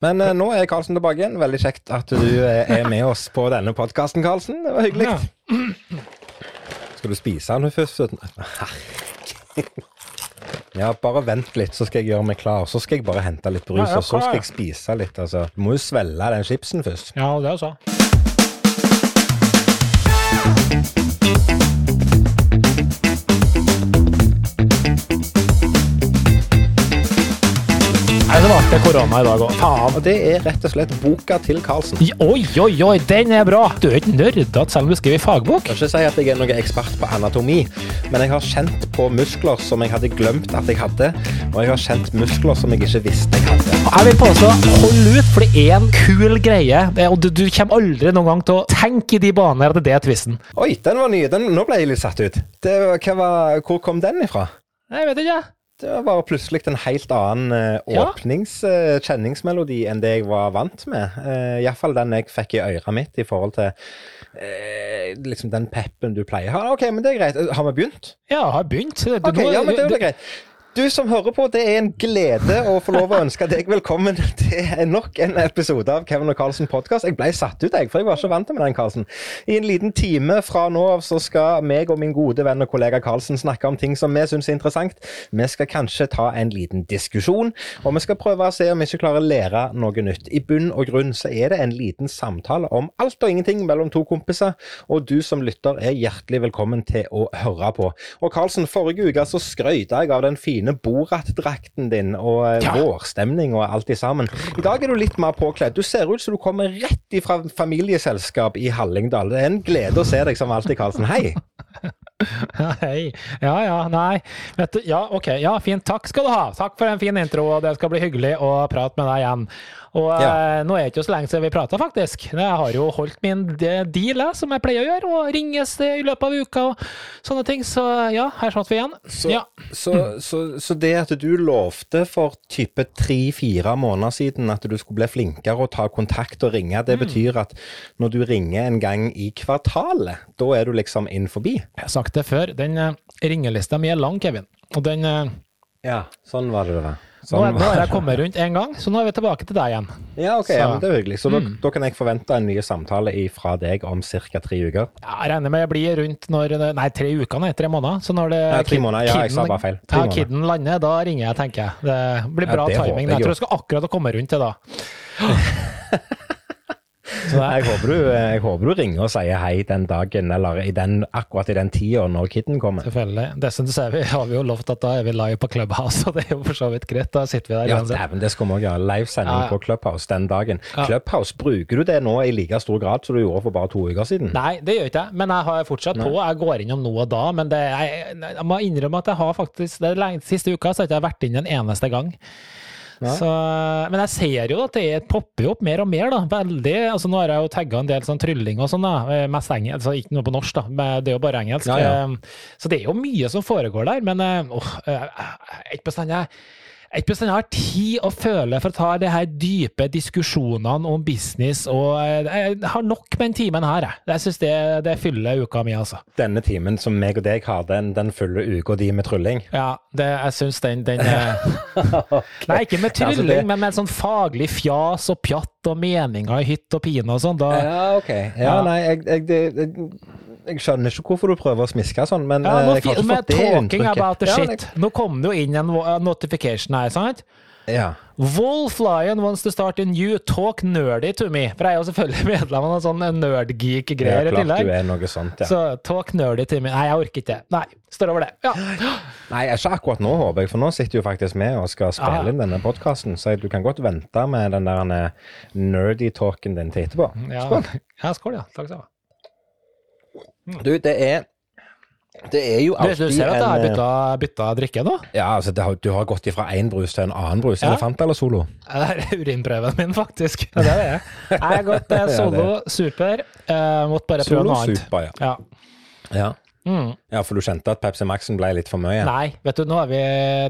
Men uh, nå er Karlsen tilbake igjen. Veldig kjekt at du eh, er med oss på denne podkasten, Karlsen. Det var hyggelig. Skal du spise den først? Herregud. Ja, bare vent litt, så skal jeg gjøre meg klar. Så skal jeg bare hente litt brus, Ja, ja, og så skal jeg spise litt. Altså. Du må jo svelge den chipsen først. Ja, det er så. Det er korona i dag òg. Faen. Det er rett og slett boka til Karlsen. Oi, oi, oi, den er bra! Du er ikke nerdete selv om du skriver fagbok. Jeg kan ikke si at jeg er noen ekspert på anatomi, men jeg har kjent på muskler som jeg hadde glemt at jeg hadde, og jeg har kjent muskler som jeg ikke visste jeg hadde. Jeg vil påstå, hold ut, for det er en kul greie. Og du, du kommer aldri noen gang til å tenke i de baner at det er tvisten. Oi, den var ny. Den, nå ble jeg litt satt ut. Det, var, hvor kom den ifra? Jeg vet ikke. Det var plutselig en helt annen åpningskjenningsmelodi Ja. åpnings, eh, enn det jeg var vant med. Uh, Iallfall den jeg fikk i øret mitt i forhold til eh, liksom den peppen du pleier. Ha, OK, men det er greit. Har vi begynt? Ja, har begynt. Det, Ok, nå- ja, men det er greit. Du som hører på, det er en glede å få lov å ønske deg velkommen til nok en episode av Kevin og Carlsen podkast. Jeg ble satt ut, jeg, for jeg var ikke vant med den, Carlsen. I en liten time fra nå av så skal meg og min gode venn og kollega Carlsen snakke om ting som vi syns er interessant. Vi skal kanskje ta en liten diskusjon, og vi skal prøve å se om vi ikke klarer å lære noe nytt. I bunn og grunn så er det en liten samtale om alt og ingenting mellom to kompiser, og du som lytter er hjertelig velkommen til å høre på. Og Carlsen, forrige uke så skrøyta jeg av den fine Borat-drakten din og eh, Ja. vårstemning og alt i sammen. I dag er du litt mer påkledd. Du ser ut som du kommer rett ifra familieselskap i Hallingdal. Det er en glede å se deg som alltid, Karlsen. Hei! Ja, Hei. Ja, ja, nei. Vet du, ja, ok. Ja, fint. Takk skal du ha. Takk for en fin intro, og det skal bli hyggelig å prate med deg igjen. Og Ja. eh, nå er det ikke så lenge siden vi prata, faktisk. Jeg har jo holdt min deal, som jeg pleier å gjøre, og ringes i løpet av uka og sånne ting. Så ja, her satt vi igjen. Så, Ja. så, så, så det at du lovte for type tre-fire måneder siden at du skulle bli flinkere å ta kontakt og ringe, det betyr at når du ringer en gang i kvartalet, da er du liksom inn forbi? Jeg har sagt det før, den eh, ringelista mi er lang, Kevin. Og den eh, Ja, sånn var det det var. Nå, Sånn nå har jeg kommet rundt én gang, så nå er vi tilbake til deg igjen. Ja, ok, ja, det er hyggelig. Så da, da kan jeg forvente en ny samtale fra deg om ca. tre uker? Ja, jeg regner med jeg blir rundt når Nei, tre uker, nei. Tre måneder. Så når det Ja, tre måneder. Ja, jeg sa bare feil. Tre Ja, kidden lander, da ringer jeg, tenker jeg. Det blir Ja, bra det timing. jeg Jeg tror jeg skal akkurat komme rundt til da. Så Jeg håper, du, jeg håper du ringer og sier hei den dagen, eller i den, akkurat i den tida når kiden kommer. Selvfølgelig. Dessuten så vi, har vi jo lovt at da er vi live på Clubhouse, og det er jo for så vidt greit. Da sitter vi der Ja, dæven, det skal vi òg gjøre. Livesending Ja, på Clubhouse den dagen. Ja. Clubhouse, bruker du det nå i like stor grad som du gjorde for bare to uker siden? Nei, det gjør ikke jeg, men jeg har fortsatt på. Jeg går innom nå og da, men det, jeg, jeg må innrømme at jeg har faktisk det er Siste uka så har jeg ikke vært inn en eneste gang. Så, men jeg ser jo at det popper opp mer og mer, da. Veldig. altså Nå har jeg jo tagga en del sånn trylling og sånn, da. eh, Mest engelsk, altså ikke noe på norsk, da. Men det er jo bare engelsk. Ja, ja. Eh, Så det er jo mye som foregår der. Men eh, åh, jeg er ikke bestandig jeg ikke bestandig har tid å føle for å ta de her dype diskusjonene om business, og eh, jeg har nok med den timen her, jeg. Jeg syns det, det fyller uka mi, altså. Denne timen som meg og deg har, den, den fyller uka di med trylling. Ja, det, jeg syns den, den okay. Nei, ikke med trylling, altså, det- men med sånn faglig fjas og pjatt og meninger i hytt og pine og sånn. Da, Ja, ok. Ja, Ja. nei, jeg, jeg, det- jeg, jeg skjønner ikke hvorfor du prøver å smiske sånn, men Ja, eh, nå jeg har ikke fått det inntrykket. Ja, shit. Nå kom det jo inn en notification her, sant? Ja. Wolf Lion wants to start a new talk nerdy to me. For jeg er jo selvfølgelig medlem av noen sånn nerdgeek-greier er i klart du er noe sånt, ja. Så talk nerdy to me. Nei, jeg orker ikke. Nei, står over det. Ja. Nei, ikke akkurat nå, håper jeg, for nå sitter jo faktisk vi og skal spille Ah. inn denne podkasten, så du kan godt vente med den der eh, nerdy talken din til etterpå. Ja, ja skål, ja. Takk skal du ha. Du, det er Det er jo alltid du ser at jeg har eh, bytta, bytta drikke nå? Ja, altså, det har, du har gått ifra én brus til en annen brus. Ja. Elefant eller solo? Det er urinprøven min, faktisk. Det er det. Jeg Jeg har gått eh, solo, super. Eh, måtte bare prøve Solo noe annet. super, ja. Ja. ja. Mm. Ja, for du kjente at Pepsi Maxen ble litt for mye? Nei, vet du, nå er vi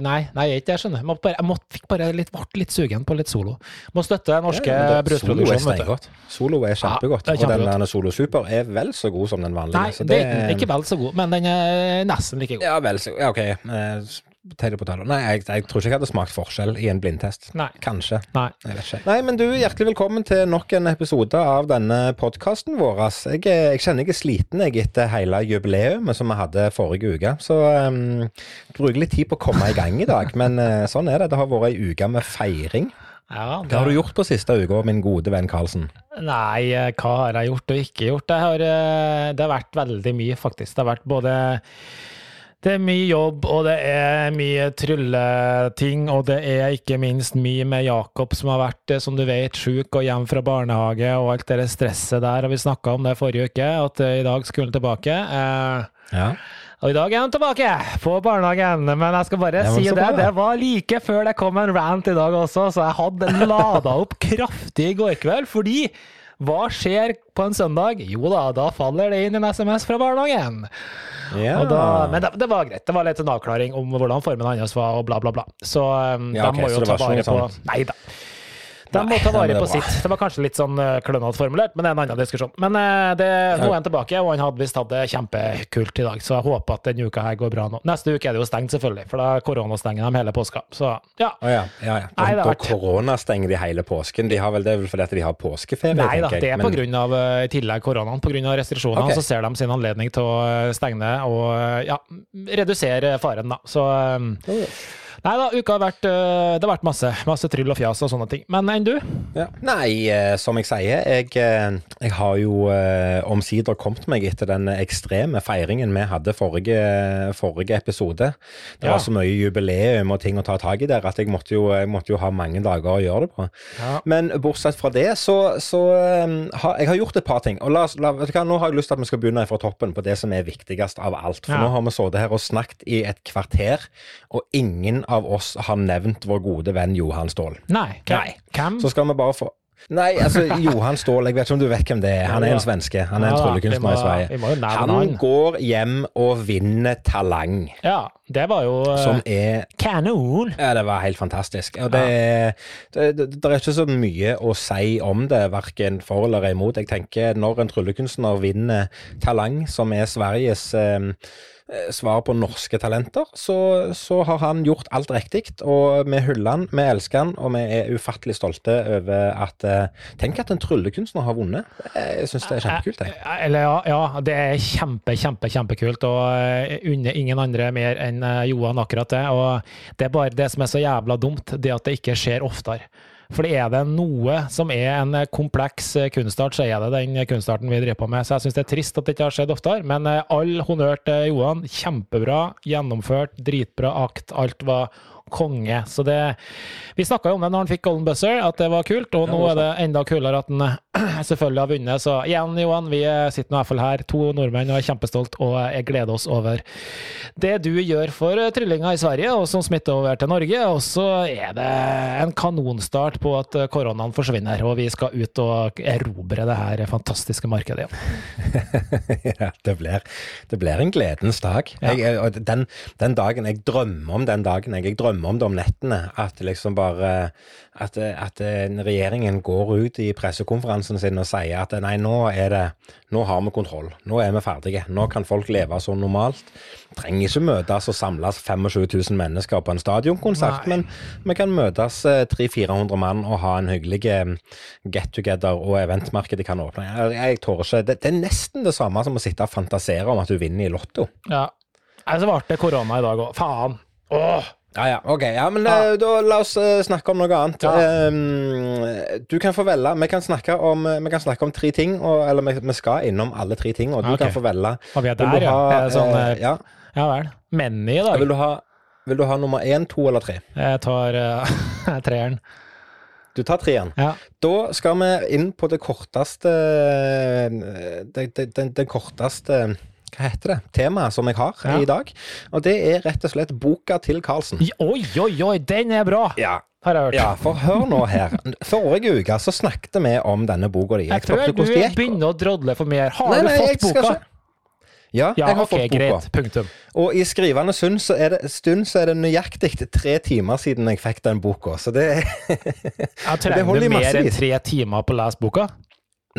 Nei, nei, jeg ikke det, skjønner. Jeg bare, jeg måtte, fikk bare litt, ble litt sugen på litt solo. Må støtte norske Ja, det- Solo er steingodt. Solo er kjempegodt. Ja, er kjempegodt. og den Solo Super er vel så god som den vanlige. Nei, så det er ikke vel så god, men den er nesten like god. Ja, vel så god. Ja, OK. Potet og potet. Nei, jeg, jeg tror ikke jeg hadde smakt forskjell i en blindtest. Nei. Kanskje. Nei. Jeg vet ikke. Nei, men du, hjertelig velkommen til nok en episode av denne podkasten vår. Jeg, jeg kjenner jeg er sliten jeg etter hele jubileet som vi hadde forrige uke. Så um, bruker litt tid på å komme i gang i dag. Men uh, sånn er det. Det har vært ei uke med feiring. Ja, Hva har du gjort på siste uka, min gode venn Karlsen? Nei, eh, hva har jeg gjort og ikke gjort? Det har, eh, det har vært veldig mye, faktisk. Det har vært både Det er mye jobb, og det er mye trylleting, og det er ikke minst mye med Jakob, som har vært, eh, som du vet, sjuk og hjem fra barnehage, og alt det stresset der. Og vi snakka om det forrige uke, at eh, i dag skulle han tilbake. Eh, Ja. Og i dag er han tilbake på barnehagen, men jeg skal bare si det. bra. Det var like før det kom en rant i dag også, så jeg hadde lada opp kraftig i går kveld. Fordi hva skjer på en søndag? Jo da, da faller det inn en SMS fra barnehagen. ja. Og da, men det, det var greit. Det var litt en avklaring om hvordan formen hans var, og bla, bla, bla. Så um, Ja, de må jo ta vare på sånn- Nei da. De må ta vare på sitt. Det var kanskje litt sånn uh, klønete formulert, men det er en annen diskusjon. Men uh, det, nå er han tilbake, og han hadde visst hatt det kjempekult i dag, så jeg håper at denne uka her går bra nå. Neste uke er det jo stengt, selvfølgelig, for da koronastenger de hele påska. Så ja. Oh, ja, ja, ja. Nei, det har vært- koronastenger de hele påsken. De har vel det vel fordi de har påskeferie, Nei da, det er på grunn av uh, i tillegg koronaen. Pga. restriksjonene okay. så ser de sin anledning til å stenge og ja, redusere faren, da. Så um, Nei da, uka har vært uh, Det har vært masse, masse tryll og fjas og sånne ting. Men enn du? Ja. Nei, eh, som jeg sier, jeg, eh, jeg har jo eh, omsider kommet meg etter den ekstreme feiringen vi hadde forrige, forrige episode. Det Ja. var så mye jubileum og ting å ta tak i der at jeg måtte jo, jeg måtte jo ha mange dager å gjøre det på. Ja. Men bortsett fra det, så, så eh, har jeg har gjort et par ting. Og la, la, hva, Nå har jeg lyst til at vi skal begynne fra toppen på det som er viktigst av alt. For nå har vi sittet her og snakket i et kvarter, og ingen av oss har nevnt vår gode venn Johan Ståhl. Nei. Hvem? Hvem? Så skal vi bare få Nei, altså Johan Ståhl, jeg vet ikke om du vet hvem det er. Han er en svenske. Han er en tryllekunstner i Sverige. Han går hjem og vinner Talang, Ja, det var jo uh, som er kanon. ja, det var helt fantastisk. Og det, det, det, det er ikke så mye å si om det, verken for eller imot. Jeg tenker når en tryllekunstner vinner Talang, som er Sveriges eh, eh, svar på norske talenter, så, så har han gjort alt riktig. Og vi hyller han, vi elsker han, og vi er ufattelig stolte over at eh, Tenk at en tryllekunstner har vunnet. Jeg syns det er kjempekult. Jeg. Eh, Eller ja, ja, det er kjempe, kjempe, kjempekult, og eh, unner ingen andre mer enn eh, Johan akkurat det. Og det er bare det som er så jævla dumt, det at det ikke skjer oftere. For er det noe som er en kompleks eh, kunstart, så er det den kunstarten vi driver på med. Så jeg syns det er trist at det ikke har skjedd oftere, men eh, all honnør til Johan. Kjempebra, gjennomført, dritbra akt. Alt var konge. Så det Vi snakka jo om det når han fikk Golden Buzzer, at det var kult, og Ja, nå er det enda kulere at han eh, selvfølgelig har vunnet. Så igjen, Johan, vi eh, sitter nå i hvert fall her, to nordmenn, og er kjempestolt, og eh, jeg gleder oss over det du gjør for tryllinga i Sverige, og som smitter over til Norge. Og så er det en kanonstart på at koronaen forsvinner, og vi skal ut og erobre det her fantastiske markedet ja, det blir, det blir en gledens dag. Jeg, den, den dagen Jeg drømmer om den dagen. Jeg, jeg drømmer om det om nettene. At liksom bare At, at eh, regjeringen går ut i pressekonferansen sin og sier at nei, nå er det Nå har vi kontroll. Nå er vi ferdige. Nå kan folk leve som normalt. Trenger ikke møtes og samles 25 000 mennesker på en stadionkonsert, Nei. men vi kan møtes eh, 300-400 mann og ha en hyggelig eh, get together, og eventmarkedet kan åpne. Jeg, jeg tårer ikke det, det er nesten det samme som å sitte og fantasere om at du vinner i Lotto. Ja. Nei, Så ble det korona i dag òg. Faen! Åh! Ja, ja, ok. Ja, men Ja. eh, da la oss eh, snakke om noe annet. Ja. Um, du kan få velge. Vi kan snakke om, eh, kan snakke om tre ting, og, eller vi, vi skal innom alle tre ting, og du okay. kan få velge. Og vi er der, ja. ha, Er sånn, eh, ja. ja vel. Menny i dag. Vil du ha, vil du ha nummer én, to eller tre? Jeg tar uh, treeren. Du tar treeren. Ja. Da skal vi inn på det korteste Det, det, det, det korteste hva heter det? Temaet som jeg har Ja. i dag. Og det er rett og slett boka til Karlsen. Oi, oi, oi, den er bra! Ja, Har jeg hørt. ja, for hør nå her. Forrige uke så snakket vi om denne boka di. Jeg tror jeg du hvordan begynner å drodle for mye her. Har Nei, du nei, jeg fått boka? ikke. Ja, Ja, jeg har okay, fått boka. greit. Punktum. Og i skrivende stund så er det, stund så er det nøyaktig tre timer siden jeg fikk den boka. Så det Jeg Det trenger holder i du mer enn tre timer på å lese boka?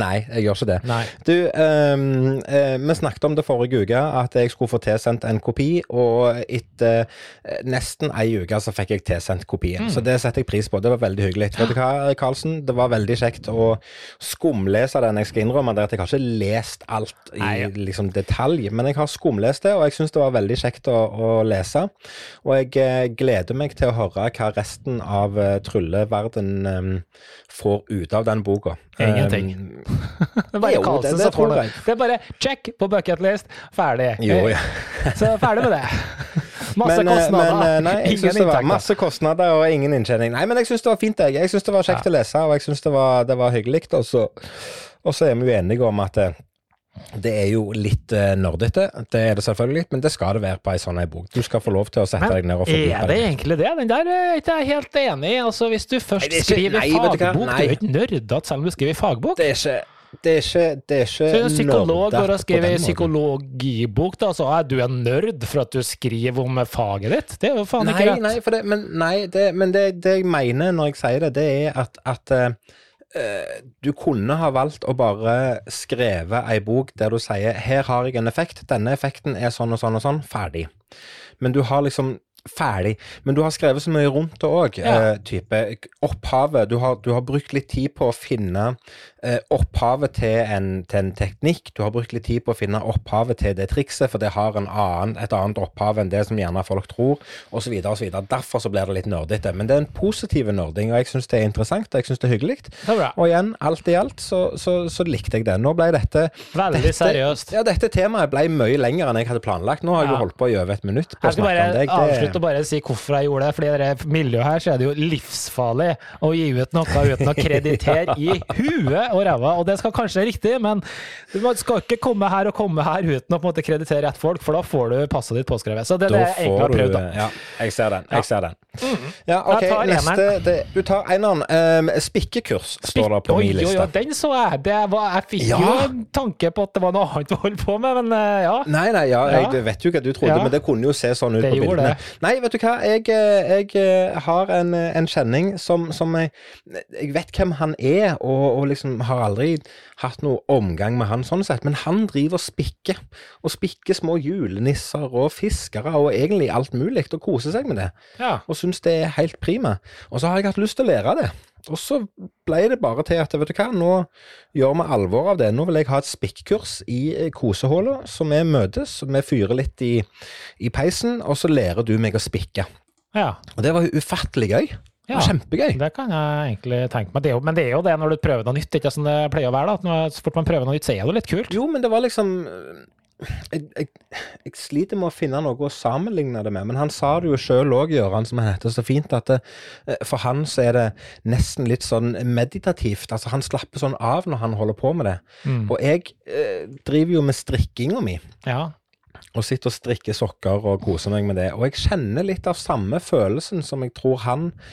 Nei, jeg gjør ikke det. Nei. Du, um, uh, vi snakket om det forrige uke, at jeg skulle få tilsendt en kopi, og etter uh, nesten ei uke så fikk jeg tilsendt kopien. Så det setter jeg pris på. Det var veldig hyggelig. Vet du hva, Karlsen? Det var veldig kjekt å skumlese den. Jeg skal innrømme det at jeg har ikke lest alt i Nei, ja. liksom, detalj, men jeg har skumlest det, og jeg syns det var veldig kjekt å, å lese. Og jeg eh, gleder meg til å høre hva resten av eh, trylleverden eh, får ut av den boka. Ingenting. Det er bare Jo, det- det som får tror det. er bare check på bucketlist, ferdig. Jo, ja. Så ferdig med det. Masse Men, eh, kostnader, men, eh, nei, jeg ingen synes det var masse kostnader og ingen inntjening. Nei, men jeg syns det var fint, jeg. Jeg syns det var kjekt å lese, og jeg syns det var, det var hyggelig. Og så, er vi jo enige om at eh, det er jo litt uh, nerdete, det er det selvfølgelig, men det skal det være på ei sånn ei bok. Du skal få lov til å sette deg ned og fordype deg. er det egentlig det? Den der er ikke jeg helt enig i. Altså, hvis du først Nei, ikke- skriver nei, fagbok, du du er jo ikke nerdete selv om du skriver fagbok. Det er ikke det er ikke, det er ikke Så en psykolog går og skriver psykologibok, da, så er du en nerd for at du skriver om faget ditt? Det er jo faen ikke rett. nei, det, men, nei det, men det, det jeg mener når jeg sier det, det er at, at eh, eh, du kunne ha valgt å bare skreve ei bok der du sier her har jeg en effekt, denne effekten er sånn og sånn og sånn, ferdig. Men du har liksom Ferdig. Men du har skrevet så mye rundt det òg. Ja. type opphavet. Du har, du har brukt litt tid på å finne eh, opphavet til en, til en teknikk. Du har brukt litt tid på å finne opphavet til det trikset, for det har en annen, et annet opphav enn det som gjerne folk tror, osv. osv. Derfor så blir det litt nerdete. Men det er en positiv nerding, og jeg syns det er interessant, og jeg syns det er hyggelig. Og igjen, alt i alt så, så, så likte jeg det. Nå ble dette Veldig dette, seriøst. Ja, dette temaet ble mye lenger enn jeg hadde planlagt. Nå har jeg Ja. jo holdt på i over et minutt på å Jeg skal snakke bare om deg. avslutte Det, og bare si hvorfor jeg gjorde det. Fordi i dette miljøet her så er det jo livsfarlig å gi ut noe uten å kreditere i huet og ræva. Og det skal kanskje være riktig, men du skal ikke komme her og komme her uten å på en måte kreditere rett folk, for da får du passet ditt påskrevet. Så det er det jeg egentlig har prøvd, da. Ja, jeg ser den. Jeg ser den. Ja, OK, neste det, Du tar eneren. Um, spikkekurs står det på min liste. oi, den så jeg. Det var, jeg fikk Ja. jo en tanke på at det var noe annet å holde på med, men uh, ja. Nei, nei, ja, jeg vet jo hva du trodde, men det kunne jo se sånn ut Det på bildene. det. Nei, vet du hva, jeg, eh, jeg eh, har en, en kjenning som, som jeg, jeg vet hvem han er, og, og liksom har aldri hatt noe omgang med han sånn sett, men han driver og spikker, og spikker små julenisser og fiskere og egentlig alt mulig, og koser seg med det ja. og syns det er helt prima. Og så har jeg hatt lyst til å lære det. Og så ble det bare til at vet du hva, nå gjør vi alvor av det. Nå vil jeg ha et spikkurs i eh, kosehullet, så vi møtes. Vi fyrer litt i, i peisen, og så lærer du meg å spikke. ja. Og det var ufattelig gøy. Ja. Kjempegøy. Det kan jeg egentlig tenke meg. Det jo, men det er jo det når du prøver noe nytt, ikke sånn det pleier å være. da, at når, Så fort man prøver noe nytt, så er det litt kult. Jo, men det var liksom jeg, jeg, jeg sliter med å finne noe å sammenligne det med, men han sa det jo sjøl òg, Gøran, som han heter, så fint at det, eh, for han så er det nesten litt sånn meditativt. Altså han slapper sånn av når han holder på med det. Mm. Og jeg eh, driver jo med strikkinga mi. Ja. Og sitter og strikker sokker og koser meg med det. Og jeg kjenner litt av samme følelsen som jeg tror han eh,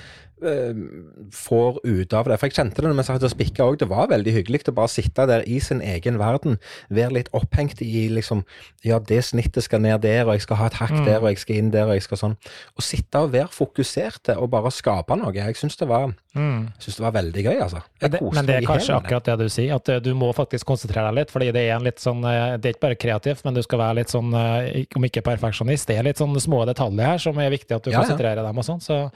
får ut av det. For jeg kjente det når vi satt og spikka òg. Det var veldig hyggelig å bare sitte der i sin egen verden. Være litt opphengt i liksom Ja, det snittet skal ned der, og jeg skal ha et hakk Mm. der, og jeg skal inn der, og jeg skal sånn. Og sitte og være fokuserte og bare skape noe. Jeg syns det var Mm. jeg synes det var veldig gøy, altså. Jeg Men det, koste men det er kanskje akkurat det du sier, at eh, du må faktisk konsentrere deg litt. fordi det er en litt sånn, eh, det er ikke bare kreativt, men du skal være litt sånn, eh, om ikke perfeksjonist. Det er litt sånn små detaljer her som er viktig at du Ja, ja. konsentrerer dem og sånn. Så,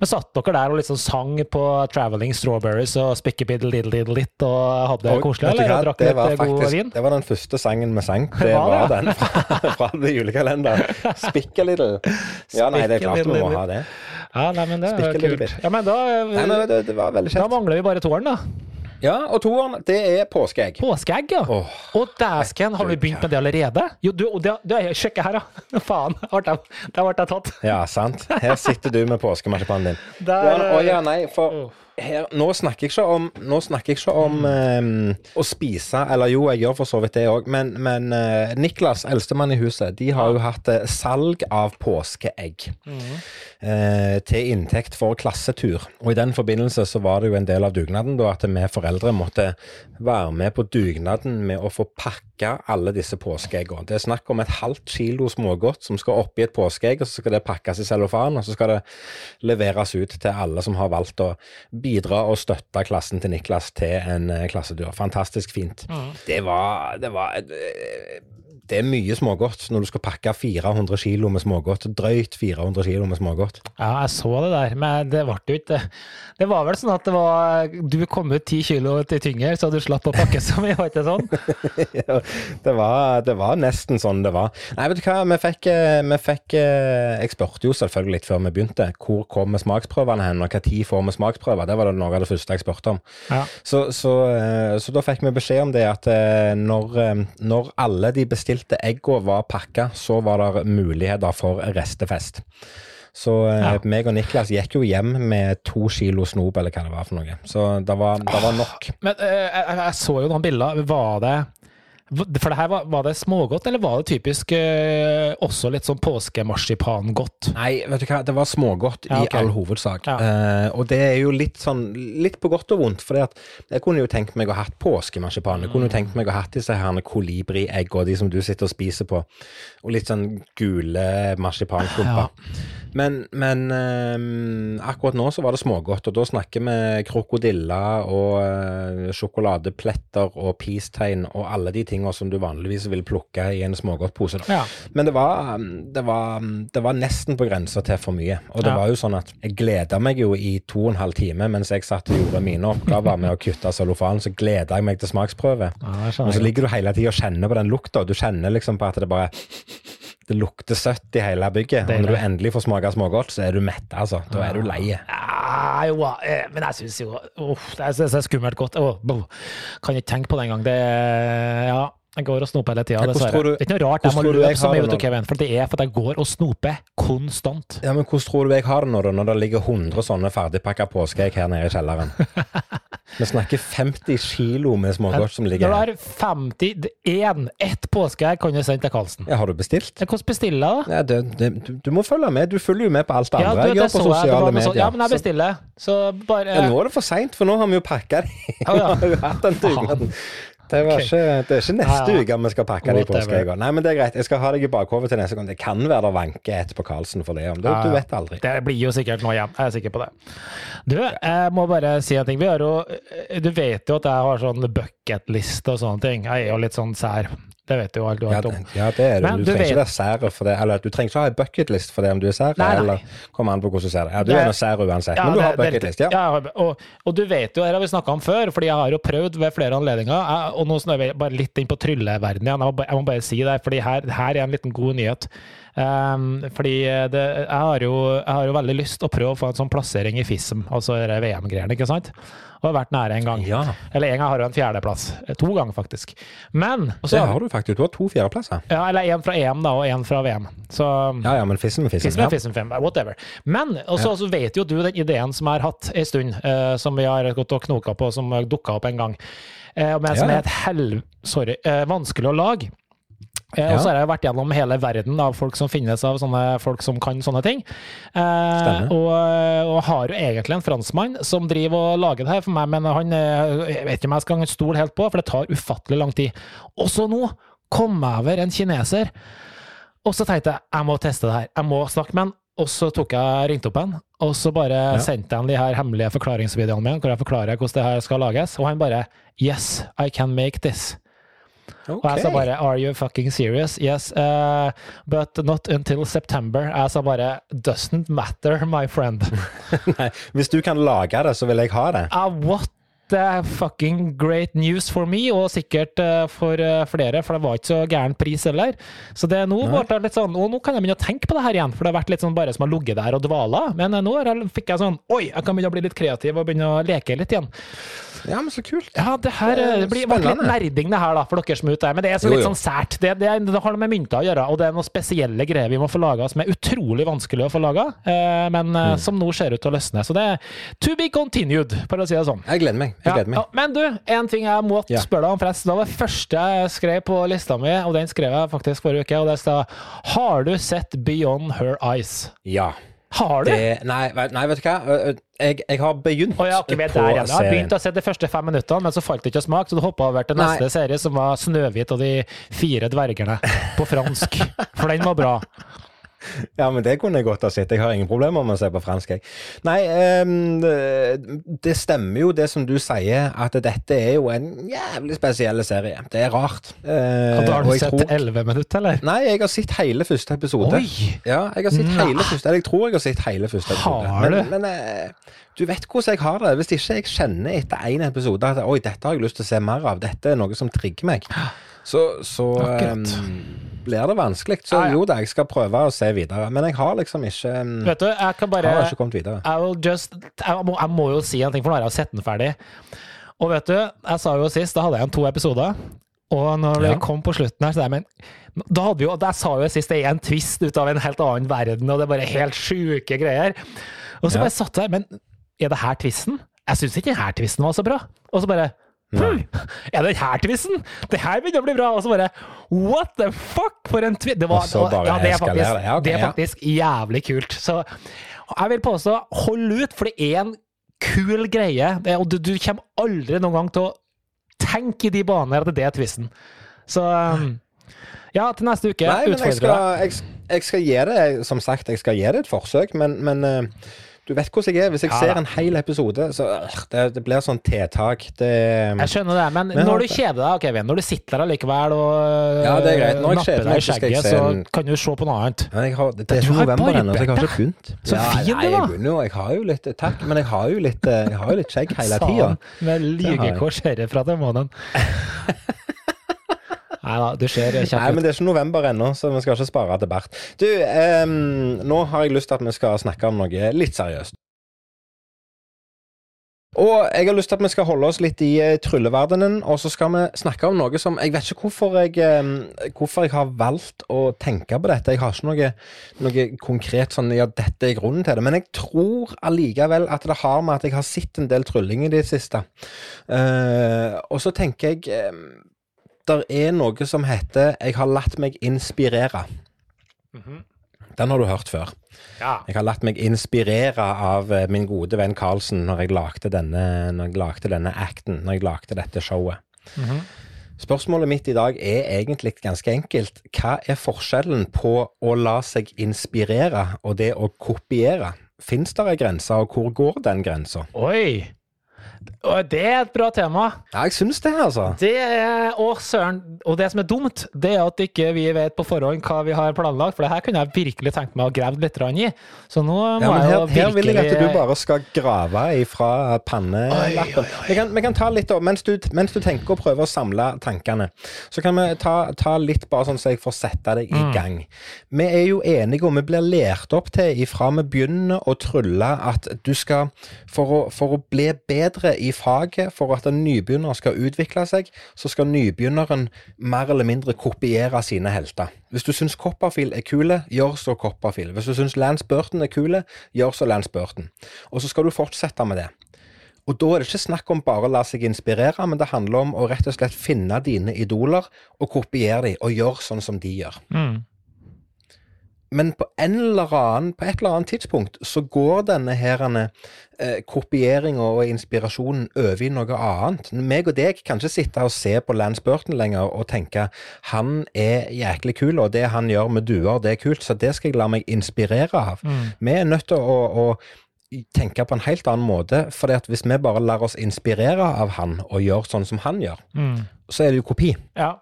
men satt dere der og liksom sang på Traveling Strawberries og Spikkebiddle-diddle-diddle-litt og hadde det koselig, eller? hva? Drakk litt eh, god vin? Det var den første sangen vi sang. Det Var var den fra, fra julekalenderen. 'Spikkeliddel'. Ja, nei, det er klart vi må ha det. Ja, nei, men det er kult. Ja, men da, eh, Nei, men det, det da mangler vi bare tårn, da. Ja, og toeren, det er påskeegg. Påskeegg, ja. Oh, Og dæsken, har vi begynt med det allerede? Jo, du, du, du sjekk her, da. Faen, der ble jeg- tatt. Ja, sant. Her sitter du med påskemarsipanen din. Der, eh, ja, nei, for her, nå snakker jeg ikke om, jeg ikke om um, å spise, eller jo, jeg gjør for så vidt det òg, men, men uh, Niklas, eldstemann i huset, de har jo hatt uh, salg av påskeegg eh, til inntekt for klassetur. Og i den forbindelse så var det jo en del av dugnaden da at vi foreldre måtte være med på dugnaden med å få pakke alle disse påskeeggene. Det er snakk om et halvt kilo smågodt som skal oppi et påskeegg, og så skal det pakkes i cellofan, og så skal det leveres ut til alle som har valgt å bidra og støtte klassen til Niklas til en eh, klassetur. Fantastisk fint. Det var, det var eh, det er mye smågodt når du skal pakke 400 kilo med smågodt. Drøyt 400 kilo med smågodt. Ja, jeg så det der, men det ble jo ikke Det var vel sånn at det var Du kom ut ti kilo til tyngre, så du slapp å pakke så mye, var ikke sånn? det, var, det var nesten sånn det var. Nei, vet du hva, vi fikk, eh, vi fikk eh, Jeg spurte jo selvfølgelig litt før vi begynte. Hvor kommer smaksprøvene hen, og hva tid får vi smaksprøver? Det var det noe av det første jeg spurte om. Ja. Så, så, eh, så da fikk vi beskjed om det at når, når alle de bestilte egga var pakka, så var det muligheter for restefest. Så ja. meg og Niklas gikk jo hjem med to kilo snop, eller hva det var for noe. Så det var, det var nok. Men jeg, jeg, så jo noen bilder. Var det for det her var, var, det smågodt, eller var det typisk eh, også litt sånn påskemarsipangodt? Nei, vet du hva, det var smågodt ja, okay. i all hovedsak. Ja. Eh, og det er jo litt sånn, litt på godt og vondt. For jeg kunne jo tenkt meg å ha hatt påskemarsipan. Jeg kunne jo tenkt meg å ha hatt disse her og de som du sitter og spiser på. Og litt sånn gule marsipanklumper. Ja. Men, men eh, akkurat nå så var det smågodt, og da snakker vi krokodiller og uh, sjokoladepletter og peacetegn og alle de tingene som du vanligvis vil plukke i en smågodtpose. Ja. Men det var, det, var, det var, nesten på grensa til for mye. Og det ja. var jo sånn at jeg gleda meg jo i to og en halv time mens jeg satt og gjorde mine oppgaver med å kutte cellofan, så gleda jeg meg til smaksprøve. Ja, og så ligger du hele tida og kjenner på den lukta, og du kjenner liksom på at det bare det lukter søtt i hele bygget. Og når du endelig får smake smågodt, så er du mett, altså. Da er du lei. Ja, jo, eh, men jeg syns jo uff, det, er, er skummelt godt. Oh, kan ikke tenke på det engang. Det Ja. Jeg går og snoper hele tida, dessverre. det er ikke noe rart jeg må løpe så mye, Kevin, for det er for at jeg går og snoper konstant. Ja, Men hvordan tror du jeg har det når det ligger 100 sånne ferdigpakka påskeegg her nede i kjelleren? Vi snakker 50 kilo med smågodt som ligger her. Når du har 50 én, ett påskeegg kan du sende til Karlsen. Ja, har du bestilt? Hvordan bestiller jeg, da? Ja, du, du, må følge med. Du følger jo med på alt det andre jeg gjør på sosiale medier. Ja, men jeg bestiller. Så bare ja, Nå er det for seint, for nå har vi jo pakka det. Ja, ja. Det, okay. ikke, det, er ikke neste uke vi skal pakke de påskeeggene. Nei, men det er greit. Jeg skal ha deg i bakhodet til neste gang. Det kan være det vanker et på Karlsen for det. Du, ja, du vet aldri. Det blir jo sikkert noe igjen. Jeg er sikker på det. Du, jeg må bare si en ting. Vi har jo, du vet jo at jeg har sånn bucketliste og sånne ting. Jeg er jo litt sånn sær det vet du jo alt du vet om. Ja, det er du. Men, du, trenger vet... ikke være sær for det. Eller du trenger ikke ha en bucketlist for det om du er sær, nei, nei. eller kommer an på hvordan du ser det. Ja, du det... er nå sær uansett, ja, men du har bucketlist, ja. ja og, og, du vet jo, her har vi snakka om før, fordi jeg har jo prøvd ved flere anledninger, jeg, og nå snører vi bare litt inn på trylleverdenen igjen, jeg må bare si det, fordi her, her er en liten god nyhet. Um, fordi det, jeg, har jo, jeg har jo veldig lyst til å prøve å få en sånn plassering i FISM, altså VM-greiene, ikke sant? Og har vært nære en gang. Ja. Eller en gang har du en fjerdeplass. Eh, to ganger, faktisk. Men også, Det har du faktisk. Du har to fjerdeplasser. Ja, eller én fra EM da, og én fra VM. Så, ja, ja, men FISM er FISM. Fissen med FISM, ja. whatever. Men også, ja. vet jo du den ideen som jeg har hatt en stund, uh, som vi har gått og knoka på, som dukka opp en gang, uh, men som er et hel... Sorry. Uh, vanskelig å lage. Ja. Og så har jeg vært gjennom hele verden av folk som finnes av sånne folk som kan sånne ting. Eh, og, og, har jo egentlig en franskmann som driver og lager det her for meg, men han jeg vet ikke om jeg skal stole helt på, for det tar ufattelig lang tid. Og så nå kom jeg over en kineser, og så tenkte jeg jeg må teste det her, jeg må snakke med han. Og så tok jeg ringte opp han, og så bare ja. sendte jeg han de her hemmelige forklaringsvideoene mine, hvor jeg forklarer hvordan det her skal lages, og han bare Yes, I can make this. Okay. Og jeg sa bare Are you fucking serious? Yes, uh, but not until September. Jeg sa bare Doesn't matter, my friend. Nei, hvis du kan lage det, så vil jeg ha det. Uh, what the fucking great news for me, og sikkert uh, for uh, flere, for det var ikke så gæren pris heller. Så det, nå, ble det litt sånn, og nå kan jeg begynne å tenke på det her igjen, for det har vært litt sånn bare som har ligget der og dvala. Men nå fikk jeg sånn Oi, jeg kan begynne å bli litt kreativ og begynne å leke litt igjen. Ja, men så kult. Ja, det her det, blir litt nerding, det her, da, for dere som er ute der. Men det er så jo, litt sånn sært. Det, det, det, har noe med mynter å gjøre, og det er noen spesielle greier vi må få laga som er utrolig vanskelig å få laga, eh, men eh, mm. som nå ser ut til å løsne. Så det er to be continued, for å si det sånn. Jeg gleder meg. Jeg gleder meg. Ja, men du, en ting jeg ja. spørre deg om, forresten. Det var det første jeg skrev på lista mi, og den skrev jeg faktisk forrige uke, og det står Har du sett Beyond Her Eyes? Ja. Har du? Det, nei, nei, vet du hva. Jeg, jeg har begynt oh, ja, okay, på serien. Jeg har begynt å se de første fem minuttene, men så falt det ikke smak, så du hoppa over til neste nei. serie, som var 'Snøhvit og de fire dvergene' på fransk. For den var bra. Ja, men det kunne jeg godt ha sett. Jeg har ingen problemer med å se på fransk, jeg. Nei, ehm, det- stemmer jo det som du sier, at dette er jo en jævlig spesiell serie. Det er rart. Eh, Og da har du sett sett tror- elleve minutter, eller? Nei, jeg har sett hele første episode. Oi! Ja, jeg har sett hele første, jeg tror jeg har sett hele første episode. Har du? Men, men eh, du vet hvordan jeg har det. Hvis ikke jeg kjenner etter én episode at oi, dette har jeg lyst til å se mer av, dette er noe som trigger meg, så, så Akkurat. ehm, blir det vanskelig. Så Ja, ja. jo da, jeg skal prøve å se videre. Men jeg har liksom ikke ehm, Vet du, jeg kan bare har ikke kommet videre. I will just, jeg, må, jeg må jo si en ting, for nå har jeg sett den ferdig. Og vet du, jeg sa jo sist, da hadde jeg igjen to episoder. Og når Ja. kom på slutten her, så jeg, men da hadde vi jo, Jeg sa jo sist det er en twist ut av en helt annen verden, og det er bare helt sjuke greier. Og så Ja. bare satt jeg Men er det her twisten? Jeg syns ikke den her twisten var så bra. Og så bare Hm, er det her twisten? Det her begynner å bli bra. Og så bare What the fuck, for en twist! Det, var, bare ja, det, er faktisk, det. Ja, ok, det er faktisk jævlig kult. Så jeg vil påstå, hold ut, for det er en kul greie. Og du, du kommer aldri noen gang til å tenke i de baner at det er twisten. Så um, ja, til neste uke Nei, men jeg skal, jeg, jeg skal gi det Som sagt, jeg skal gi det et forsøk, men, men eh, du vet hvordan jeg er. Hvis jeg Ja, ser en hel episode, så øh, det, det blir sånn tiltak. Det Jeg skjønner det, men, Men når du kjeder deg, Kevin, når du sitter der allikevel og Ja, det er greit. Når jeg napper deg i skjegget, så en- kan du se på noe annet. Men jeg har, det, det er ikke november ennå, så jeg har ikke begynt. Så fin nei, du var. Jeg. Jeg har jo litt Takk, men jeg har jo litt, eh, jeg har jo litt skjegg hele tida. Med lygekors herifra til månen. Nei da, du ser Nei, men det er ikke november ennå, så vi skal ikke spare til bart. Du, ehm, nå har jeg lyst til at vi skal snakke om noe litt seriøst. Og jeg har lyst til at vi skal holde oss litt i eh, trylleverdenen, og så skal vi snakke om noe som Jeg vet ikke hvorfor jeg, eh, hvorfor jeg har valgt å tenke på dette. Jeg har ikke noe, noe konkret sånn Ja, dette er grunnen til det. Men jeg tror allikevel at det har med at jeg har sett en del trylling i det siste. Uh, og så tenker jeg eh, Der er noe som heter 'Jeg har latt meg inspirere'. Mhm. Den har du hørt før. Ja. Jeg har latt meg inspirere av eh, min gode venn Carlsen når jeg lagde denne, når jeg lagde denne acten, når jeg lagde dette showet. Mhm. Spørsmålet mitt i dag er egentlig ganske enkelt. Hva er forskjellen på å la seg inspirere og det å kopiere? Fins det ei grense, og hvor går den grensa? Oi! Og Det er et bra tema. Ja, jeg syns det, altså. Det er, å søren, og det som er dumt, det er at ikke vi vet på forhånd hva vi har planlagt, for det her kunne jeg virkelig tenkt meg å grave litt i. Så nå må Ja, her, jeg jo virkelig her vil jeg at du bare skal grave ifra pannelappen. Vi kan, vi kan ta litt, opp, mens du, mens du tenker og prøver å samle tankene, så kan vi ta, ta litt bare sånn så jeg får sette deg i gang. Vi er jo enige, og vi blir lært opp til ifra vi begynner å trylle, at du skal, for å, for å bli bedre i faget, for at en nybegynner skal utvikle seg, så skal nybegynneren mer eller mindre kopiere sine helter. Hvis du syns Copperfield er kule, gjør så Copperfield. Hvis du syns Lance Burton er kule, gjør så Lance Burton. Og så skal du fortsette med det. Og da er det ikke snakk om bare å la seg inspirere, men det handler om å rett og slett finne dine idoler og kopiere dem, og gjøre sånn som de gjør. Mm. Men på, annen, på et eller annet tidspunkt så går denne her eh, kopieringa og inspirasjonen over i noe annet. Meg og deg kan ikke sitte og se på Lance Burton lenger og tenke han er jæklig kul, og det han gjør med duer, det er kult, så det skal jeg la meg inspirere av. Vi er nødt til å, å tenke på en helt annen måte, for hvis vi bare lar oss inspirere av han og gjør sånn som han gjør, Mm. så er det jo kopi. Ja.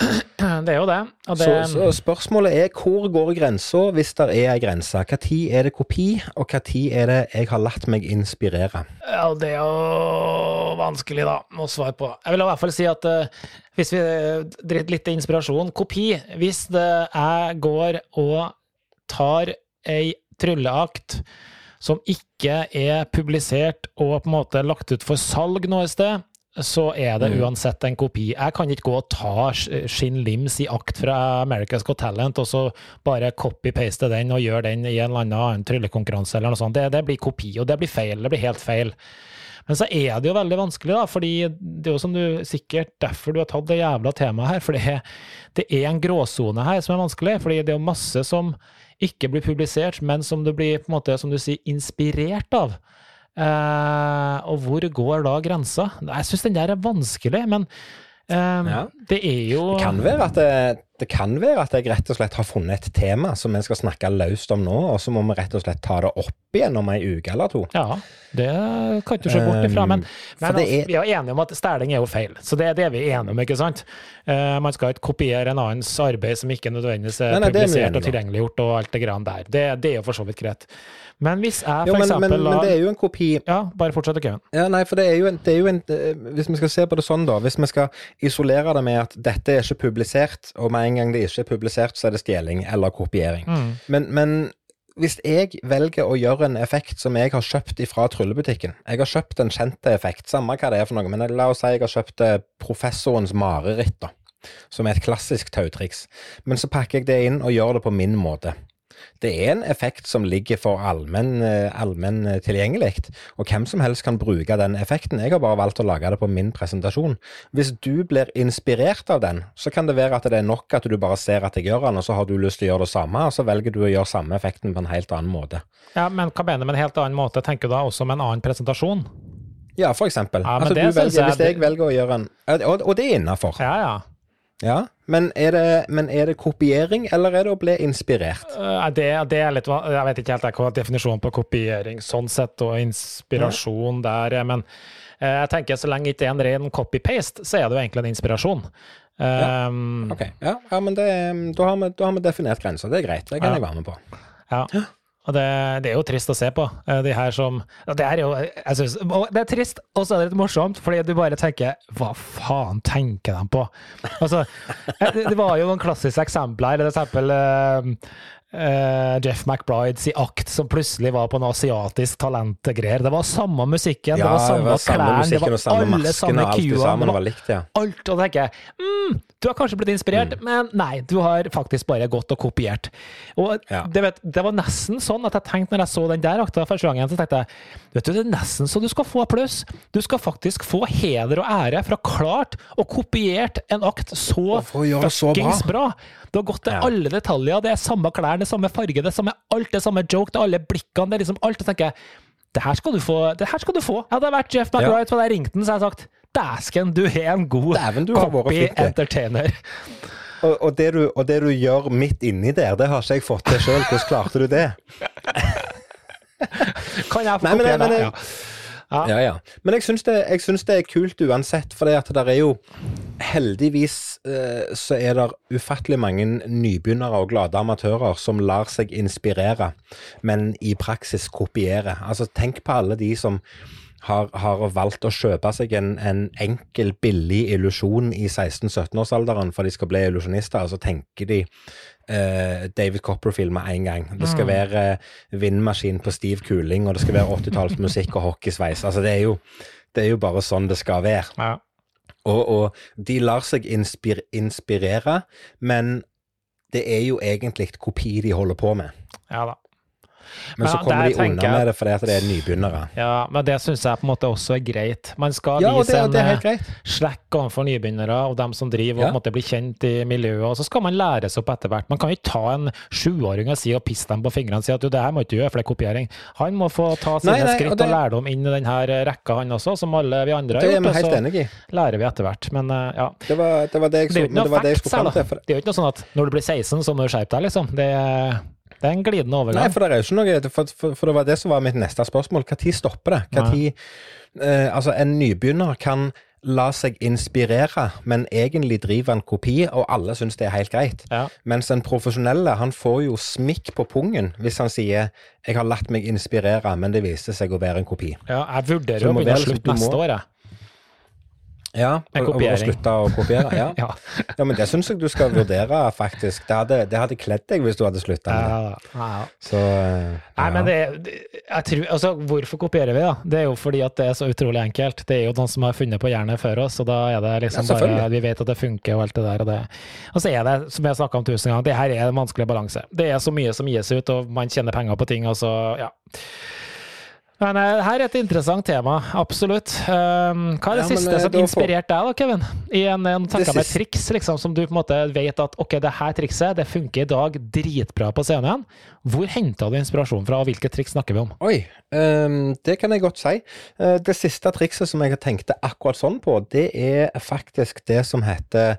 Det er jo det. Det Så, så spørsmålet er hvor går grensa, hvis det er ei grense? Når er det kopi, og når er det jeg har latt meg inspirere? Ja, det er jo vanskelig, da, å svare på. Jeg vil i hvert fall si at uh, hvis vi driter litt i inspirasjon Kopi. Hvis det jeg går og tar ei trylleakt som ikke er publisert og på en måte lagt ut for salg noe sted, så er det Mm. uansett en kopi. Jeg kan ikke gå og ta Shin Lims i akt fra America's Got Talent og så bare copy-paste den og gjøre den i en eller annen tryllekonkurranse eller noe sånt. Det, det blir kopi, og det blir feil. Det blir helt feil. Men så er det jo veldig vanskelig, da, fordi det er jo som du sikkert derfor du har tatt det jævla temaet her. For det, det er en gråsone her som er vanskelig. fordi det er jo masse som ikke blir publisert, men som du blir på en måte, som du sier, inspirert av. Eh, og hvor går da grensa? Jeg syns den der er vanskelig, men eh, Ja. Det er jo Det kan, være at det, det kan være at jeg rett og slett har funnet et tema som vi skal snakke løst om nå, og så må vi rett og slett ta det opp igjen om ei uke eller to. Ja, det kan du se bort ifra. Men, Um, men altså, er- vi er enige om at stæling er jo feil, så det, er det vi er enige om, ikke sant? Eh, man skal ikke kopiere en annens arbeid som ikke nødvendigvis er Nei, nei, er publisert og tilgjengeliggjort og alt det greiene der. Det, det er jo for så vidt greit. Men hvis jeg Jo, for men, men, eksempel men lar det er jo en kopi Ja, bare fortsett, Kevin. Ja, nei, for det er jo en, det er jo en Hvis vi skal se på det sånn, da. Hvis vi skal isolere det med at dette er ikke publisert, og med en gang det ikke er publisert, så er det stjeling eller kopiering. Mm. Men, men hvis jeg velger å gjøre en effekt som jeg har kjøpt fra tryllebutikken Jeg har kjøpt en kjent effekt, samme hva det er for noe, men la oss si jeg har kjøpt eh, Professorens mareritt, da. Som er et klassisk tautriks. Men så pakker jeg det inn og gjør det på min måte. Det er en effekt som ligger for allmenn allmen eh, tilgjengelig, og hvem som helst kan bruke den effekten. Jeg har bare valgt å lage det på min presentasjon. Hvis du blir inspirert av den, så kan det være at det er nok at du bare ser at jeg gjør den, og så har du lyst til å gjøre det samme, og så velger du å gjøre samme effekten på en helt annen måte. Ja, men hva mener du med en helt annen måte? Tenker du da også med en annen presentasjon? Ja, for eksempel. Ja, altså, velger, hvis jeg velger å gjøre en Og, og det er innafor. Ja, ja. Ja. Men er, det, men er det kopiering, eller er det å bli inspirert? Eh, Det, det er litt Jeg vet ikke helt hva definisjonen på kopiering sånn sett, og inspirasjon der er, men eh, jeg tenker så lenge ikke er en ren copy-paste, så er det jo egentlig en inspirasjon. Um, Ok, ja, ja men det, da, har vi, da har vi definert grenser. Det er greit. Det kan Ja. jeg være med på. Ja. Og det, det er jo trist å se på. eh, De her som Det er jo jeg synes, Det er trist, og så er det litt morsomt, fordi du bare tenker Hva faen tenker de på? Altså, eh, det var jo noen klassiske eksempler. For eksempel eh, Jeff McBrides i Akt, som plutselig var på en asiatisk talentgreier. Det var samme musikken, det var samme klærne, det var alle samme kua. alt ja. alt, og da tenker jeg mm, du har kanskje blitt inspirert, men nei, du har faktisk bare gått og kopiert. Og Ja. det, vet, det var nesten sånn at jeg tenkte når jeg så den der akta første gangen, så tenkte jeg vet du, det er nesten så du skal få applaus. Du skal faktisk få heder og ære ha klart og kopiert en akt så det bra. bra. Du har gått til Ja. alle detaljer, det er samme klær, er samme farge, det samme alt, det samme joke, det alle blikkene, det er liksom alt. Og tenker jeg det her skal du få. det her skal du få. Hadde jeg vært Jeff McRight hadde jeg ringte den, så hadde jeg sagt dæsken, du er en god Dæven, du har vært copy flink, du. entertainer. Og, og, det du, og det du gjør midt inni der, det har ikke jeg fått til sjøl. Hvordan klarte du det? Kan jeg få Nei, kopiere det? Ja. Ja. Ja, ja. Men jeg syns det, det er kult uansett, for det at det er jo Heldigvis eh, så er det ufattelig mange nybegynnere og glade amatører som lar seg inspirere, men i praksis kopiere. Altså, tenk på alle de som har, har valgt å kjøpe seg en, en enkel, billig illusjon i 16-17-årsalderen for de skal bli illusjonister, og så tenker de eh, David Copperfield med en gang. Det skal være eh, vindmaskin på stiv kuling, og det skal være 80-tallsmusikk og hockeysveis. Altså, det er, jo, det er jo bare sånn det skal være. Ja. Og, og de lar seg inspir inspirere, men det er jo egentlig kopi de holder på med. ja da. Men så kommer de unna jeg- med det fordi at det er nybegynnere. Ja, men det syns jeg på en måte også er greit. Man skal Ja, og vise det, det en eh, slekk overfor nybegynnere og dem som driver og Ja. på en måte blir kjent i miljøet, og så skal man læres opp etter hvert. Man kan ikke ta en sjuåring og si og pisse dem på fingrene og si at du, det her må ikke gjøre, for det er kopiering. Han må få ta sine Nei, nei, skritt og, det- lærdom inn i denne rekka, han også, som alle vi andre har Det er gjort. vi og helt så enig i. lærer vi etter hvert. Men eh, ja. Det var det, var det jeg, jo men skulle fram til. Det er jo ikke noe sånn at når du blir 16, så må du skjerpe deg, liksom. Det er, det er en glidende overgang. nei, for det er jo ikke noe For, for, for det var det som var mitt neste spørsmål. Når stopper det? Hva tid, eh, altså, en nybegynner kan la seg inspirere, men egentlig driver en kopi, og alle syns det er helt greit. Ja. Mens den profesjonelle, han får jo smikk på pungen hvis han sier 'jeg har latt meg inspirere, men det viste seg å være en kopi'. Ja, jeg vurderer å begynne å slutte neste år, jeg. Ja, og, og, og kopiering. å kopiere. Ja. Ja. ja, men det syns jeg du skal vurdere, faktisk. Det hadde, det hadde kledd deg hvis du hadde slutta med det. Ja. Så eh, Nei, men det, jeg tror, altså, Hvorfor kopierer vi, da? Det er jo fordi at det er så utrolig enkelt. Det er jo noen som har funnet på jernet før oss, og da er det liksom bare Vi vet at det funker og alt det der. Og, det. og så er det, som jeg har snakka om tusen ganger, det her er en vanskelig balanse. Det er så mye som gis ut, og man tjener penger på ting, og så Ja. Men eh, her er et interessant tema, absolutt. Um, hva er det Ja, siste men, som inspirerte deg, da, Kevin? I en, en tanke med triks liksom, som du på en måte vet at ok, det her trikset det funker i dag dritbra på scenen, Hvor henta du inspirasjon fra, og hvilke triks snakker vi om? Oi, um, det kan jeg godt si. Eh, det siste trikset som jeg tenkte akkurat sånn på, det er faktisk det som heter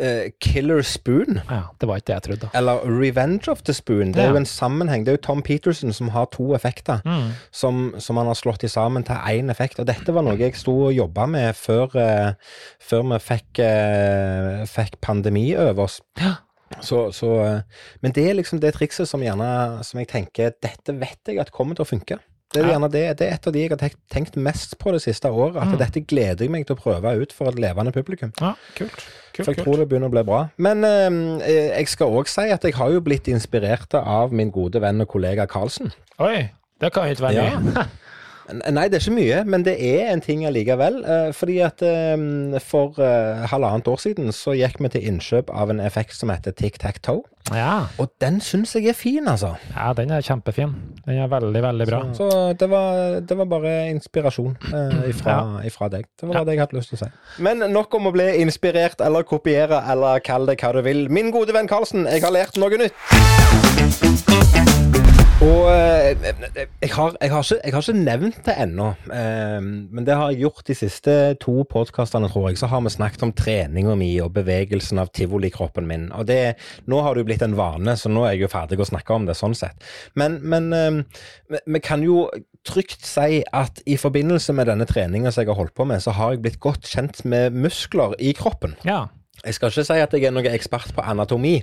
uh, Killer Spoon. Ja, Det var ikke det jeg trodde. Eller Revenge of the Spoon. Det er Ja. jo en sammenheng. Det er jo Tom Peterson som har to effekter, Mm. som, som han har slått i sammen til én effekt. Og dette var noe jeg sto og jobba med før, uh, før vi fikk, uh, fikk pandemi over oss. Ja. Så, så, eh, men det er liksom det trikset som gjerne Som jeg tenker Dette vet jeg at kommer til å funke. Det er, gjerne det, det er et av de jeg har tenkt, mest på det siste året. At Mm. dette gleder jeg meg til å prøve ut for et levende publikum. Ja, kult. kult, For jeg kult. tror det begynner å bli bra. Men eh, jeg skal òg si at jeg har jo blitt inspirert av min gode venn og kollega Karlsen. Oi, det kan jo ikke være Ja. Nei, det er ikke mye, men det er en ting allikevel. eh, fordi at eh, for eh, halvannet år siden så gikk vi til innkjøp av en effekt som heter tic-tac-toe. Ja. Og den syns jeg er fin, altså. ja, den er kjempefin. Den er veldig, veldig bra. Så det var, det var bare inspirasjon eh, ifra, ifra deg. Det var Ja. det jeg hadde lyst til å si. Men nok om å bli inspirert eller kopiere, eller kall det hva du vil. Min gode venn Karlsen, jeg har lært noe nytt. Og eh, jeg har, jeg, har ikke, jeg har ikke nevnt det ennå, eh, men det har jeg gjort de siste to podkastene, tror jeg. Så har vi snakket om treninga mi og bevegelsen av tivolikroppen min. Og det, nå har det jo blitt en vane, så nå er jeg jo ferdig å snakke om det sånn sett. Men, men eh, vi- kan jo trygt si at i forbindelse med denne treninga som jeg har holdt på med, så har jeg blitt godt kjent med muskler i kroppen. Ja. Jeg skal ikke si at jeg er noen ekspert på anatomi,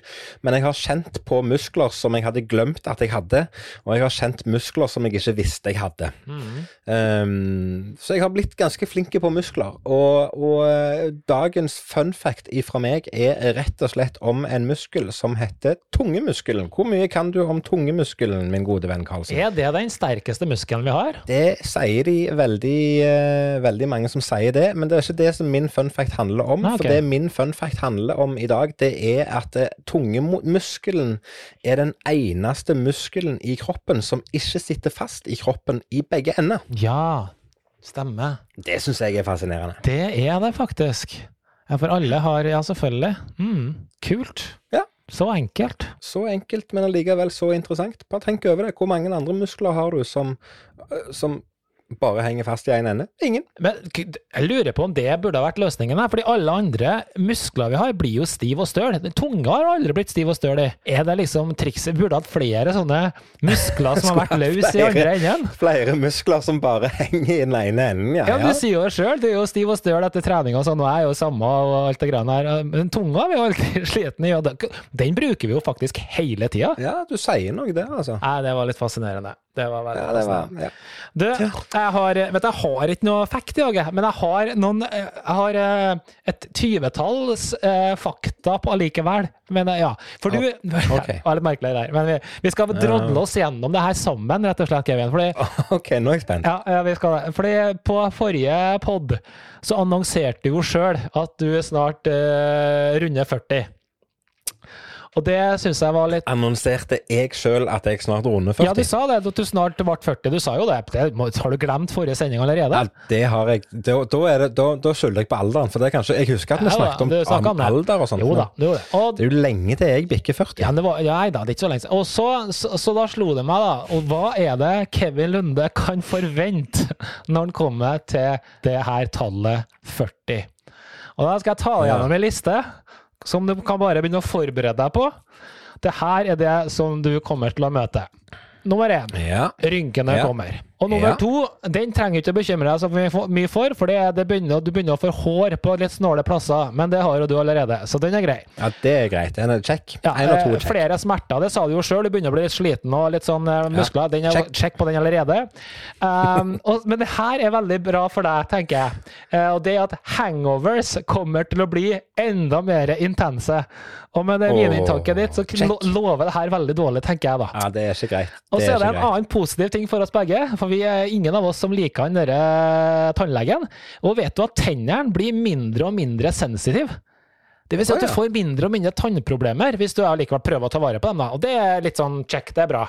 men jeg har kjent på muskler som jeg hadde glemt at jeg hadde, og jeg har kjent muskler som jeg ikke visste jeg hadde. Mm. Um, så jeg har blitt ganske flink på muskler, og, og eh, dagens fun fact ifra meg er rett og slett om en muskel som heter tungemuskelen. Hvor mye kan du om tungemuskelen, min gode venn Karlsen? Er det den sterkeste muskelen vi har? Det sier de veldig, eh, veldig mange som sier det, men det er ikke det som min fun fact handler om. Ah, ok. For det er min fun fact handler om i dag, det er at eh, tungemuskelen er den eneste muskelen i kroppen som ikke sitter fast i kroppen i begge ender. Ja, stemmer. Det syns jeg er fascinerende. Det er det faktisk. Ja, for alle har Ja, selvfølgelig. Mm, kult. Ja. Så enkelt. Så enkelt, men allikevel så interessant. Bare tenk over det. Hvor mange andre muskler har du som, øh, som bare henger fast i én en ende? Ingen. Men jeg lurer på om det burde ha vært løsningen her, fordi alle andre muskler vi har, blir jo stiv og støl. Tunga har aldri blitt stiv og støl i. Er det liksom trikset? Burde hatt flere sånne muskler som har vært løs løse i andre enden? Flere muskler som bare henger i den ene enden, ja. Ja, ja. du sier jo det sjøl, du er jo stiv og støl etter trening og sånn, og jeg er jo samme og alt det greiene her. Men tunga er vi jo alltid sliten i, og den bruker vi jo faktisk hele tida. Ja, du sier nok det, altså. Nei, det var litt fascinerende. Det var veldig Ja, det var, fascinerende. ja. Du, jeg har, vet jeg har ikke noe fact i dag, men jeg har noen Jeg har eh, et tyvetalls eh, fakta på allikevel. Men eh, ja, for du okay. Var litt merkelig der. Men vi, vi skal drodle oss gjennom det her sammen, rett og slett, Kevin. Fordi OK, nå er jeg spent. ja, ja, vi skal det. Fordi på forrige pod så annonserte du jo sjøl at du snart eh, runder 40. Og det syns jeg var litt Annonserte jeg sjøl at jeg snart runder 40? Ja, du sa det, at du snart ble 40. Du sa jo det. det må- har du glemt forrige sending allerede? Ja, det har jeg. Da, da, er det, da, da skylder jeg på alderen. For det er kanskje, jeg husker at vi Ja snakket om, om om alder og sånt. Jo da, gjorde det. Og, Det er jo lenge til jeg bikker 40. ja, det var, ja, da, det er ikke så lenge siden. Og så, så, så da slo det meg, da. Og hva er det Kevin Lunde kan forvente når han kommer til det her tallet 40? Og da skal jeg ta gjennom ei liste som du kan bare begynne å forberede deg på. Det her er det som du kommer til å møte. Nummer én. Ja. Rynkene Ja. kommer. Og nummer Ja. to, den trenger du ikke å bekymre deg så mye- for, for det, er- det begynner, du begynner å få hår på litt snåle plasser, men det har jo du allerede, så den er grei. ja, det er greit. En er check. Ja, en og to eh, er check. flere smerter, det sa du jo sjøl, du begynner å bli litt sliten og litt sånn eh, muskler. Den er check. check på den allerede. Um, og, men det her er veldig bra for deg, tenker jeg. Uh, og det at hangovers kommer til å bli enda mer intense. Og med det vininntaket ditt, så check. lover det her veldig dårlig, tenker jeg da. Ja, det er ikke greit. Og så er det en greit. annen positiv ting for oss begge, for vi er ingen av oss som liker han derre tannlegen. Og vet du at tennene blir mindre og mindre sensitive? Det vil si at du får mindre og mindre tannproblemer hvis du allikevel prøver å ta vare på dem. da. Og det er litt sånn check, det er bra.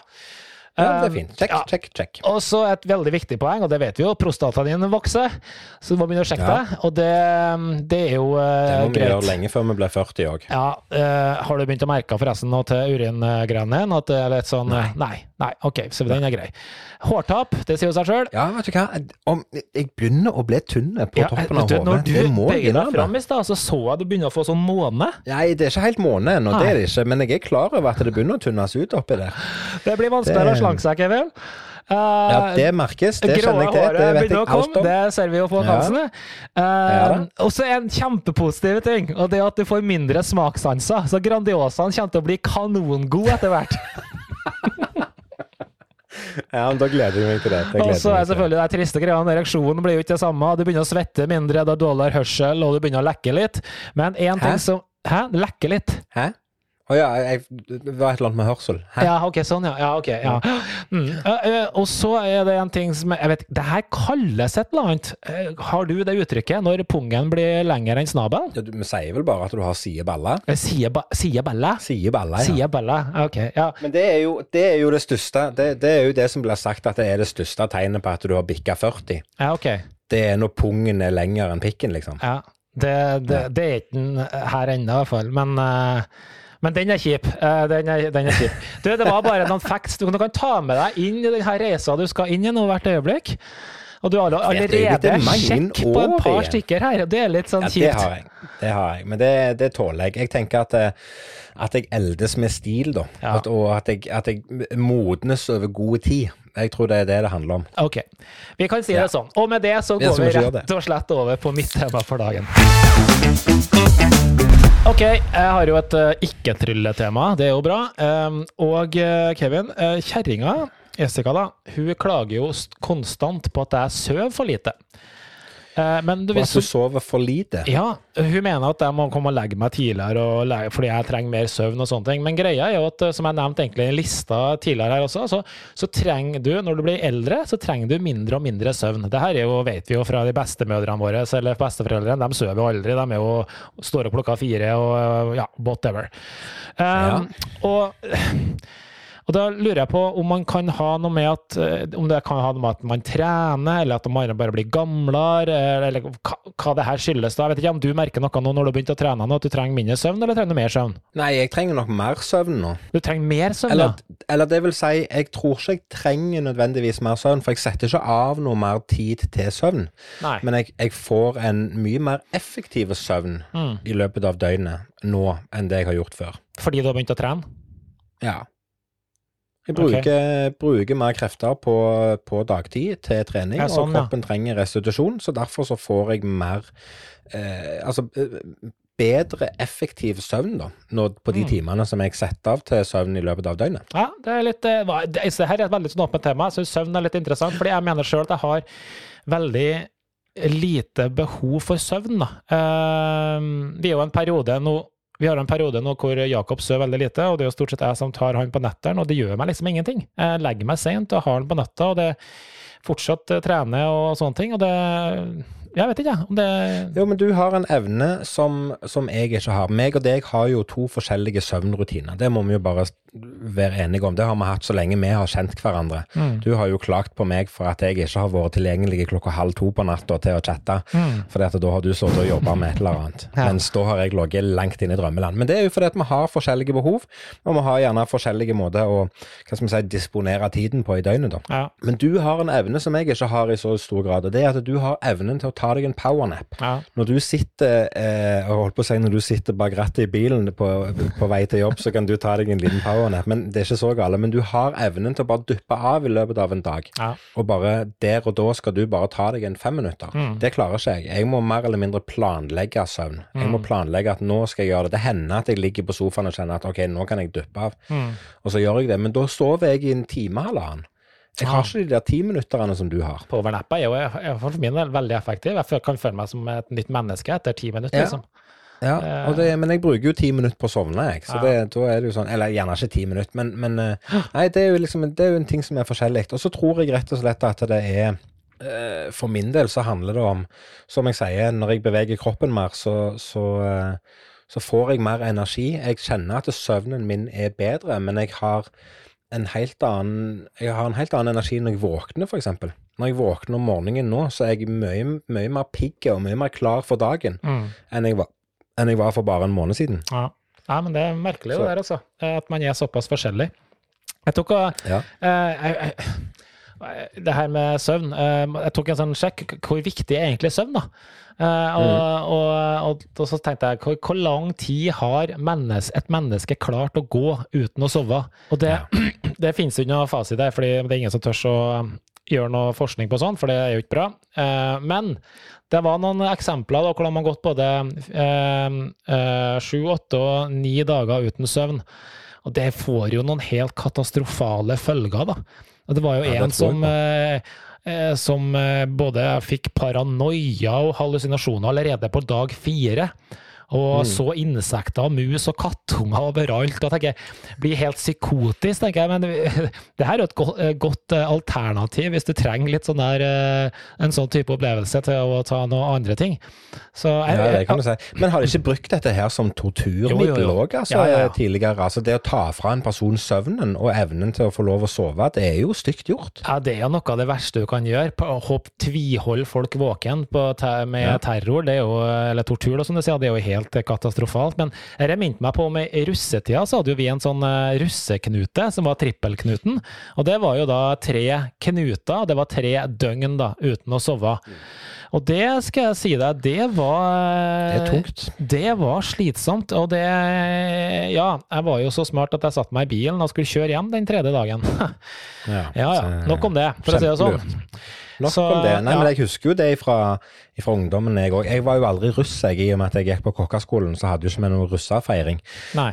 Ja, det er Um, fint. Check, ja. check, check. Og så et veldig viktig poeng, og det vet vi jo, prostataen din vokser, så du må begynne å sjekke det. Og det, det er jo Det eh, må vi greit. gjøre lenge før vi blir 40 òg. Ja, uh, Har du begynt å merke forresten nå til uringreiene dine? At det er litt sånn Nei. nei. Nei, OK, så den er grei. Hårtap, det sier jo seg sjøl. Ja, vet du hva. Om, jeg begynner å bli tynn på Ja, toppen av hodet. når du Det deg fram i stad, så så jeg du begynner å få sånn måne. Nei, det er ikke helt måne ennå, det er det ikke. Men jeg er klar over at det begynner å tynnes ut oppi der. Det blir vanskeligere Det- å slanke seg, Kevin. Eh, Ja, det merkes. Det skjønner jeg til. Det vet jeg alt om. det ser vi jo på dansene. Ja da. og så en kjempepositiv ting, og det er at du får mindre smakssanser. Så Grandiosaen kommer til å bli kanongod etter hvert. Ja, men Da gleder jeg meg til det. det Og så er selvfølgelig det triste greiene, ereksjonen blir jo ikke det samme. Du begynner å svette mindre, du har dårligere hørsel, og du begynner å lekke litt. Men én ting som Hæ? Lekke litt? Hæ? Å ja, jeg, det var et eller annet med hørsel. Hæ? Ja, ok, sånn, ja. ja, okay, ja. Mm. Uh, uh, og så er det en ting som jeg vet, Det her kalles et eller annet. Uh, Har du det uttrykket når pungen blir lengre enn snabelen? Ja, du, vi sier vel bare at du har sideballer? Eh, bella? Sideballer, ja. Sier bella, ok. Ja. Men det er, jo, det er jo det største det, det er jo det som blir sagt at det er det største tegnet på at du har bikka 40. ja, ok. Det er når pungen er lengre enn pikken, liksom. Ja. Det, det, Ja. det er ikke den her ennå, i hvert fall. Men, men den er kjip. Eh, Den er, den er kjip. Du, det var bare noen facts du kan ta med deg inn i denne reisa du skal inn i nå hvert øyeblikk. Og du har det er allerede det er sjekk på en par igjen. stykker her. Det er litt sånn Ja, det kjipt. har jeg. Det har jeg. Men det, det tåler jeg. Jeg tenker at, eh, at jeg eldes med stil, da. Ja. At, og at jeg, at jeg modnes over god tid. Jeg tror det er det det handler om. Ok, vi kan si Ja. det sånn. Og med det så går vi rett og slett over på mitt tema for dagen. Ok, jeg har jo et uh, ikke-trylletema. Det er jo bra. Um, og uh, Kevin, uh, kjerringa, Jessica, da, hun klager jo konstant på at jeg sover for lite. Eh, men du, Og at du sover for lite. ja, hun mener at jeg må komme og legge meg tidligere legge, fordi jeg trenger mer søvn og sånne ting. Men greia er jo at, eh, som jeg nevnte egentlig i lista tidligere her også, så, så trenger du, når du blir eldre, så trenger du mindre og mindre søvn. Det her er jo, vet vi jo fra de bestemødrene våre, eller besteforeldrene, de sover jo aldri. De er jo, står opp klokka fire og ja, whatever. Um, og og da lurer jeg på om man kan ha noe med at eh, Om det kan ha noe med at man trener, eller at man bare blir gamlere, eller, hva det her skyldes. da. Jeg vet ikke om du merker noe nå når du har begynt å trene, nå, at du trenger mindre søvn, eller trenger du mer søvn? Nei, jeg trenger nok mer søvn nå. Du trenger mer søvn, Eller, ja. eller det vil si, jeg tror ikke jeg trenger nødvendigvis mer søvn, for jeg setter ikke av noe mer tid til søvn. Nei. Men jeg, jeg får en mye mer effektiv søvn Mm. i løpet av døgnet nå enn det jeg har gjort før. Fordi du har begynt å trene? Ja. Jeg bruker, bruker, bruker mer krefter på, på dagtid til trening, Ja, sånn, og ja. kroppen trenger restitusjon, så derfor så får jeg mer eh, Altså eh, bedre effektiv søvn, da, på de Mm. timene som jeg setter av til søvn i løpet av døgnet. Ja, det er litt eh, det, det her er et veldig sånn åpent tema. Jeg syns søvn er litt interessant, fordi jeg mener sjøl at jeg har veldig lite behov for søvn. Da. Uh, vi er jo en periode nå vi har en periode nå hvor Jakob sover veldig lite, og det er jo stort sett jeg som tar han på netteren, og det gjør meg liksom ingenting. Jeg legger meg sent og har han på natta, og det fortsatt eh, trener og sånne ting, og det Jeg vet ikke, jeg, om det Jo, men du har en evne som, som jeg ikke har. Meg og deg har jo to forskjellige søvnrutiner. Det må vi jo bare være enige om. Det har vi hatt så lenge vi har kjent hverandre. Mm. Du har jo klagt på meg for at jeg ikke har vært tilgjengelig klokka halv to på natta til å chatte. Mm. Fordi at da har du sittet og jobba med et eller annet. Ja. Mens da har jeg ligget langt inne i drømmeland. Men det er jo fordi at vi har forskjellige behov, og vi har gjerne forskjellige måter å hva skal vi si, disponere tiden på i døgnet. da. Ja. Men du har en evne som jeg ikke har i så stor grad, og det er at du har evnen til å ta deg en powernap. ja. Når du sitter eh, holdt på å si, når du sitter bak rattet i bilen på, på vei til jobb, så kan du ta deg en liten powernap. Men det er ikke så gale. Men du har evnen til å bare duppe av i løpet av en dag. Ja. Og bare der og da skal du bare ta deg en fem minutter. Mm. Det klarer ikke jeg. Jeg må mer eller mindre planlegge søvn. Jeg må Mm. planlegge at nå skal jeg gjøre det. Det hender at jeg ligger på sofaen og kjenner at ok, nå kan jeg duppe av. Mm. Og så gjør jeg det. Men da sover jeg i en time, halvannen. Jeg har ikke de der timinutterne som du har. Powernappa er jo for min del veldig effektiv. Jeg kan føle meg som et nytt menneske etter ti minutter. Ja. liksom. Ja, Eh. og det, men jeg bruker jo ti minutter på å sovne, jeg. Så Ja. det, da er det jo sånn Eller gjerne ikke ti minutter, men, men eh, Nei, det er jo liksom det er jo en ting som er forskjellig. Og så tror jeg rett og slett at det er eh, For min del så handler det om, som jeg sier, når jeg beveger kroppen mer, så, så, så får jeg mer energi. Jeg kjenner at søvnen min er bedre, men jeg har en helt annen Jeg har en helt annen energi når jeg våkner, f.eks. Når jeg våkner om morgenen nå, så er jeg mye, mye mer pigg og mye mer klar for dagen Mm. enn jeg, var, enn jeg var for bare en måned siden. Ja. ja, men det er merkelig Så- det der, altså. At man er såpass forskjellig. Jeg tok og Ja. eh, jeg, jeg, Det her med søvn. eh, jeg tok en sånn sjekk. Hvor viktig er egentlig søvn, da? Eh, og, og, og, og så tenkte jeg, hvor, hvor lang tid har mennes, et menneske klart å gå uten å sove? Og det, det finnes jo ikke noe fasit der, for det er ingen som tør å um, gjøre noe forskning på sånn, for det er jo ikke bra. Eh, men det var noen eksempler da, hvor de har gått både eh, sju, åtte og ni dager uten søvn. Og det får jo noen helt katastrofale følger, da. Og det var jo en som eh, som eh, både fikk paranoia og hallusinasjoner allerede på dag fire. Og Mm. så insekter, mus og kattunger overalt. Og tenker, blir helt psykotisk, tenker jeg. Men det her er jo et godt, eh, godt eh, alternativ hvis du trenger litt sånn der, eh, en sånn type opplevelse til å ta noen andre ting. Så jeg, Ja, det kan du si. Men har de ikke brukt dette her som torturmiddel òg, altså, Ja, ja, tidligere? Altså, det å ta fra en person søvnen og evnen til å få lov å sove, det er jo stygt gjort. Ja, det er jo noe av det verste du kan gjøre. tviholde folk våken på, med terror, det er jo, eller tortur, da, som du sier, det er jo helt eh, katastrofalt. Men jeg minte meg på om i russetida så hadde jo vi en sånn eh, russeknute, som var trippelknuten. Og det var jo da tre knuter, det var tre døgn da, uten å sove. Og det skal jeg si deg, det var Det er tungt. Det var slitsomt, og det Ja, jeg var jo så smart at jeg satte meg i bilen og skulle kjøre hjem den tredje dagen. Ja ja, nok om det, for å si det sånn. Nok om det. Nei, ja. men jeg husker jo det fra, fra ungdommen, jeg òg. Jeg var jo aldri russ, jeg, i og med at jeg gikk på kokkeskolen, så hadde jo ikke vi noen russefeiring.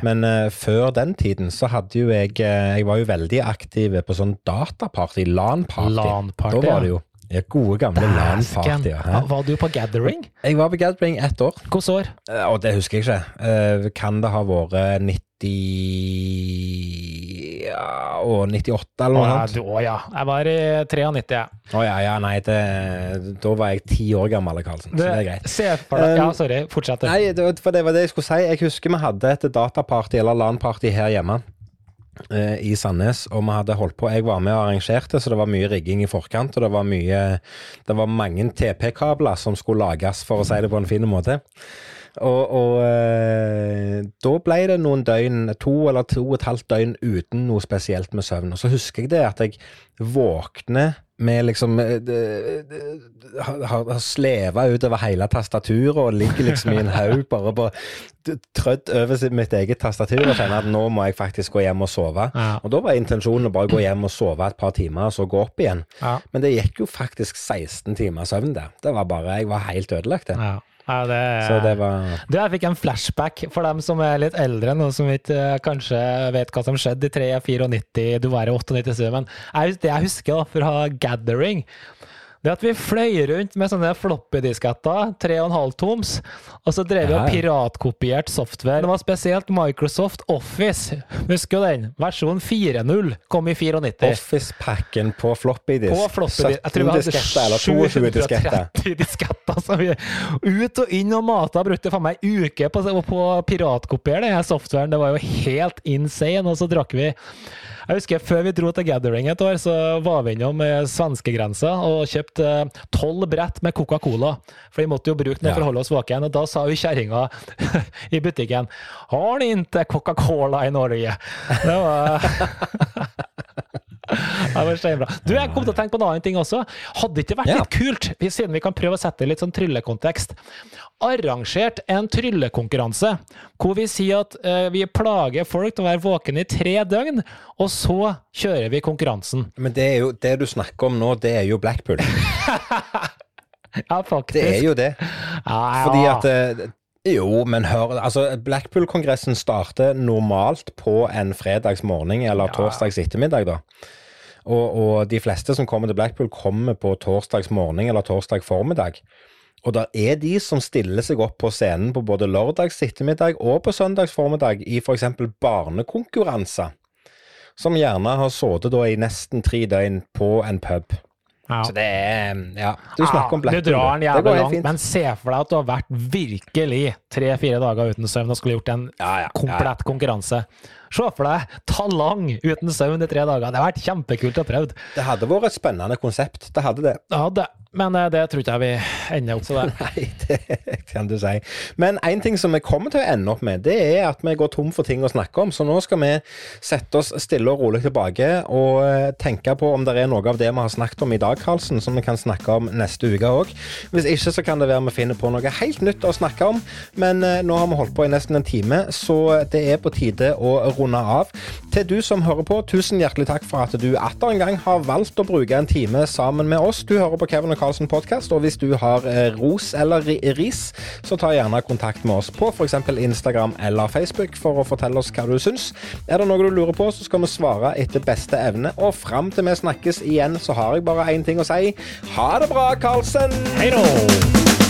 Men uh, før den tiden så hadde jo jeg eh, Jeg var jo veldig aktiv på sånn dataparty, LAN-party. LAN-party, Da var det jo ja, gode, gamle LAN-partyer. Var du på gathering? Jeg var på Gathering ett år. Hvilket år? Eh, Og det husker jeg ikke. Eh, Kan det ha vært 90 ja, og 98 eller noe sånt? å ja. Jeg var i 93, jeg. Å ja, ja, nei, det, da var jeg ti år gammel, Karlsen. Så det er greit. Se for deg Ja, Um, sorry. Fortsett. Nei, det, for det var det jeg skulle si. Jeg husker vi hadde et dataparty eller LAN-party her hjemme. Eh, I Sandnes, og vi hadde holdt på Jeg var med og arrangerte, så det var mye rigging i forkant. Og det var mye Det var mange TP-kabler som skulle lages, for å si det på en fin måte. Og, og eh, da ble det noen døgn, to eller to og et halvt døgn uten noe spesielt med søvn. Og så husker jeg det at jeg våkner med liksom eh, har sleva utover hele tastaturet og ligger liksom i en haug bare på trødd over mitt eget tastatur og kjenner at nå må jeg faktisk gå hjem og sove. Ja. Og da var intensjonen å bare gå hjem og sove et par timer, og så gå opp igjen. Ja. Men det gikk jo faktisk 16 timer søvn der. Det var bare Jeg var helt ødelagt, det. Ja. Ja, det, Så det var Du, jeg fikk en flashback for dem som er litt eldre, noen som ikke eh, kanskje vet hva som skjedde i 93-94, du var i 98, men jeg, det jeg husker da fra Gathering, det at vi fløy rundt med sånne floppy-disketter, 3,5 toms, og så drev vi og piratkopiert software. Det var spesielt Microsoft Office, husker du den? Versjon 4.0 kom i 94. Office-packen på floppy-disk. På floppy disk. Jeg tror vi 17 hadde disketter eller 22 disketter. 730 disketter. Så vi ut og inn og mata. Brukte faen meg ei uke på, på å piratkopiere den softwaren. Det var jo helt insane. Og så drakk vi Jeg husker Før vi dro til Gathering et år, så var vi innom eh, svenskegrensa og kjøpte tolv brett med Coca-Cola. For vi måtte jo bruke noe Ja. for å holde oss våken. Og da sa jo kjerringa i butikken Har ni ikke Coca-Cola i Norge? Det var det var steinbra. Du, jeg kom til å tenke på en annen ting også. Hadde det ikke vært Ja. litt kult, siden vi kan prøve å sette det i litt sånn tryllekontekst, arrangert en tryllekonkurranse hvor vi sier at uh, vi plager folk til å være våkne i tre døgn, og så kjører vi konkurransen. Men det, jo, det du snakker om nå, det er jo Blackpool. Ja, faktisk. Det er jo det. ja, Fordi at uh, Jo, men hør altså Blackpool-kongressen starter normalt på en fredagsmorgen eller Ja. torsdags ettermiddag, da. Og, og de fleste som kommer til Blackpool, kommer på torsdags morgen eller torsdag formiddag. Og det er de som stiller seg opp på scenen på både lørdags ettermiddag og på søndags formiddag i f.eks. barnekonkurranser. Som gjerne har sittet da i nesten tre døgn på en pub. Ja. Så det er Ja, du snakker om Blackpool. Du drar den jævlig langt, fint. men se for deg at du har vært virkelig tre-fire dager uten søvn og skulle gjort en Ja, ja, ja, komplett konkurranse. Se for deg Talang uten søvn i tre dager. Det har vært kjempekult å prøve. Det hadde vært et spennende konsept. Det hadde det. Ja, det. Men eh, det tror ikke jeg vi ender opp til det. Nei, det kan du si. Men én ting som vi kommer til å ende opp med, det er at vi går tom for ting å snakke om. Så nå skal vi sette oss stille og rolig tilbake og eh, tenke på om det er noe av det vi har snakket om i dag, Karlsen, som vi kan snakke om neste uke òg. Hvis ikke så kan det være vi finner på noe helt nytt å snakke om. Men eh, nå har vi holdt på i nesten en time, så det er på tide å runde av. Til du som hører på, tusen hjertelig takk for at du atter en gang har valgt å bruke en time sammen med oss. Du hører på Kevin og Karlsen podkast, og hvis du har eh, ros eller ris, så ta gjerne kontakt med oss på f.eks. Instagram eller Facebook for å fortelle oss hva du syns. Er det noe du lurer på, så skal vi svare etter beste evne. Og fram til vi snakkes igjen, så har jeg bare én ting å si. Ha det bra, Karlsen! Hei då!